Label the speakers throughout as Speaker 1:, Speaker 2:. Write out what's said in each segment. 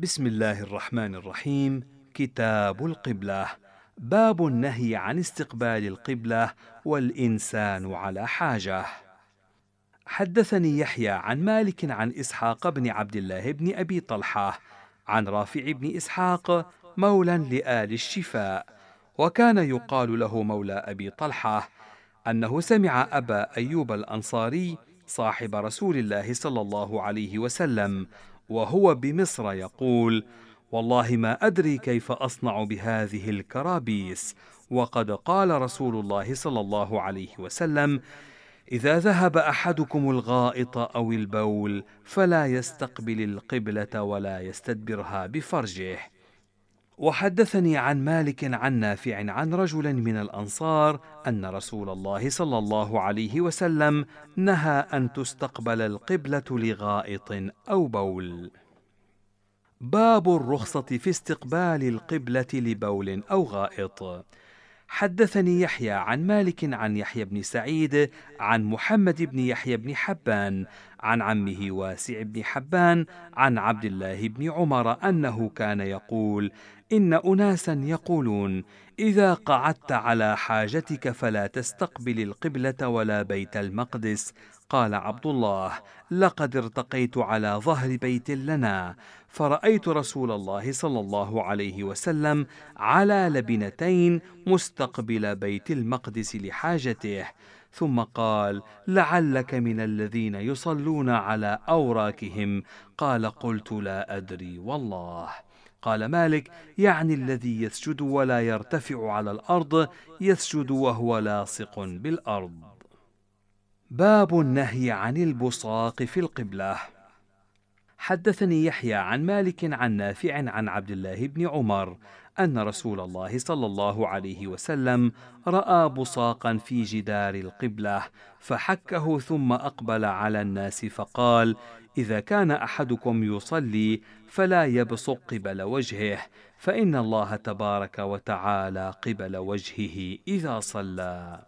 Speaker 1: بسم الله الرحمن الرحيم. كتاب القبلة. باب النهي عن استقبال القبلة والإنسان على حاجة. حدثني يحيى عن مالك عن إسحاق بن عبد الله بن أبي طلحة عن رافع بن إسحاق مولى لآل الشفاء وكان يقال له مولى أبي طلحة أنه سمع أبا أيوب الأنصاري صاحب رسول الله صلى الله عليه وسلم وهو بمصر يقول والله ما أدري كيف أصنع بهذه الكرابيس. وقد قال رسول الله صلى الله عليه وسلم إذا ذهب أحدكم الغائط أو البول فلا يستقبل القبلة ولا يستدبرها بفرجه. وحدثني عن مالك عن نافع عن رجل من الأنصار أن رسول الله صلى الله عليه وسلم نهى أن تستقبل القبلة لغائط أو بول. باب الرخصة في استقبال القبلة لبول أو غائط. حدثني يحيى عن مالك عن يحيى بن سعيد عن محمد بن يحيى بن حبان عن عمه واسع بن حبان عن عبد الله بن عمر أنه كان يقول إن اناسا يقولون إذا قعدت على حاجتك فلا تستقبل القبلة ولا بيت المقدس. قال عبد الله لقد ارتقيت على ظهر بيت لنا فرأيت رسول الله صلى الله عليه وسلم على لبنتين مستقبل بيت المقدس لحاجته ثم قال لعلك من الذين يصلون على أوراكهم. قال قلت لا أدري والله. قال مالك يعني الذي يسجد ولا يرتفع على الأرض يسجد وهو لاصق بالأرض. باب النهي عن البصاق في القبلة. حدثني يحيى عن مالك عن نافع عن عبد الله بن عمر أن رسول الله صلى الله عليه وسلم رأى بصاقا في جدار القبلة فحكه ثم أقبل على الناس فقال إذا كان أحدكم يصلي فلا يبصق قبل وجهه فإن الله تبارك وتعالى قبل وجهه إذا صلى.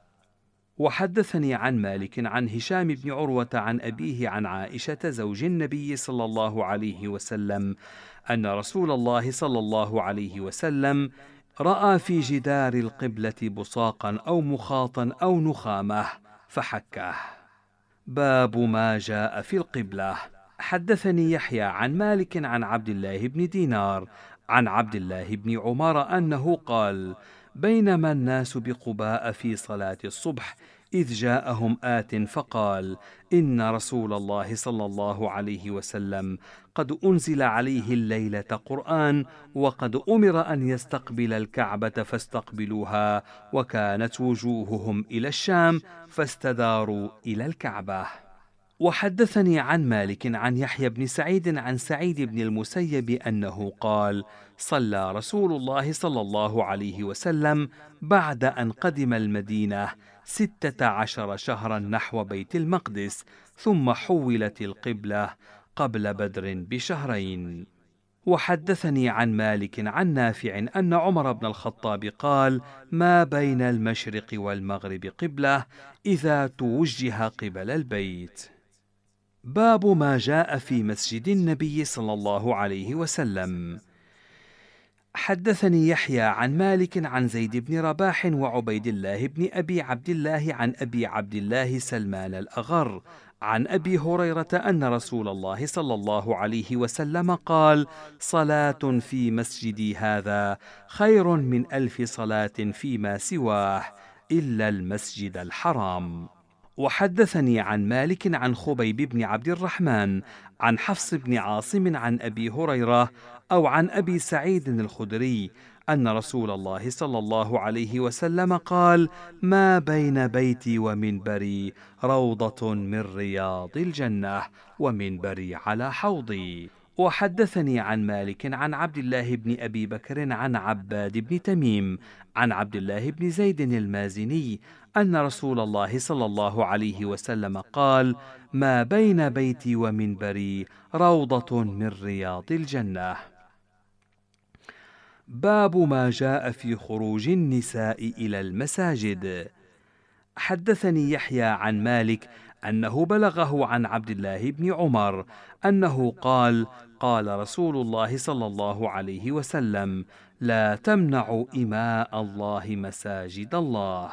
Speaker 1: وحدثني عن مالك عن هشام بن عروة عن أبيه عن عائشة زوج النبي صلى الله عليه وسلم أن رسول الله صلى الله عليه وسلم رأى في جدار القبلة بصاقا أو مخاطا أو نخامة فحكه باب ما جاء في القبلة. حدثني يحيى عن مالك عن عبد الله بن دينار عن عبد الله بن عمر أنه قال بينما الناس بقباء في صلاة الصبح إذ جاءهم آت فقال إن رسول الله صلى الله عليه وسلم قد أنزل عليه الليلة قرآن وقد أمر أن يستقبل الكعبة فاستقبلوها وكانت وجوههم إلى الشام فاستداروا إلى الكعبة. وحدثني عن مالك عن يحيى بن سعيد عن سعيد بن المسيب أنه قال صلى رسول الله صلى الله عليه وسلم بعد أن قدم المدينة ستة عشر شهرا نحو بيت المقدس ثم حولت القبلة قبل بدر بشهرين وحدثني عن مالك عن نافع أن عمر بن الخطاب قال ما بين المشرق والمغرب قبلة إذا توجه قبل البيت باب ما جاء في مسجد النبي صلى الله عليه وسلم. حدثني يحيى عن مالك عن زيد بن رباح وعبيد الله بن أبي عبد الله عن أبي عبد الله سلمان الأغر عن أبي هريرة أن رسول الله صلى الله عليه وسلم قال صلاة في مسجدي هذا خير من ألف صلاة فيما سواه إلا المسجد الحرام. وحدثني عن مالك عن خبيب بن عبد الرحمن عن حفص بن عاصم عن أبي هريرة أو عن أبي سعيد الخدري أن رسول الله صلى الله عليه وسلم قال ما بين بيتي ومنبري روضة من رياض الجنة ومنبري على حوضي. وحدثني عن مالك عن عبد الله بن أبي بكر عن عباد بن تميم عن عبد الله بن زيد المازني أن رسول الله صلى الله عليه وسلم قال ما بين بيتي ومنبري روضة من رياض الجنة. باب ما جاء في خروج النساء إلى المساجد. حدثني يحيى عن مالك أنه بلغه عن عبد الله بن عمر أنه قال قال رسول الله صلى الله عليه وسلم لا تمنعوا إماء الله مساجد الله.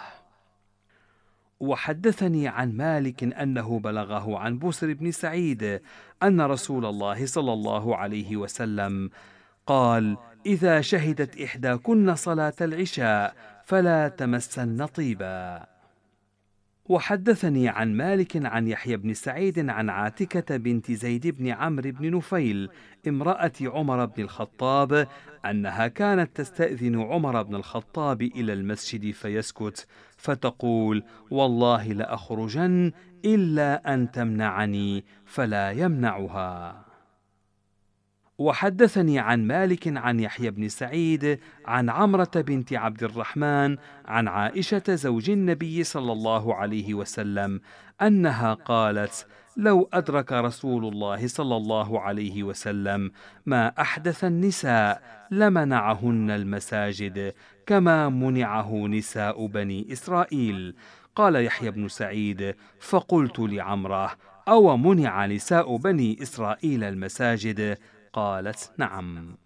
Speaker 1: وحدثني عن مالك أنه بلغه عن بسر بن سعيد أن رسول الله صلى الله عليه وسلم قال إذا شهدت إحداكن صلاة العشاء فلا تمسن طيبا. وحدثني عن مالك عن يحيى بن سعيد عن عاتكة بنت زيد بن عمرو بن نفيل امرأة عمر بن الخطاب أنها كانت تستأذن عمر بن الخطاب إلى المسجد فيسكت فتقول والله لأخرجن إلا أن تمنعني فلا يمنعها. وحدثني عن مالك عن يحيى بن سعيد عن عمرة بنت عبد الرحمن عن عائشة زوج النبي صلى الله عليه وسلم أنها قالت: لو أدرك رسول الله صلى الله عليه وسلم ما أحدث النساء لمنعهن المساجد كما منعه نساء بني إسرائيل. قال يحيى بن سعيد: فقلت لعمرة: أو منع نساء بني إسرائيل المساجد؟ قالت نعم.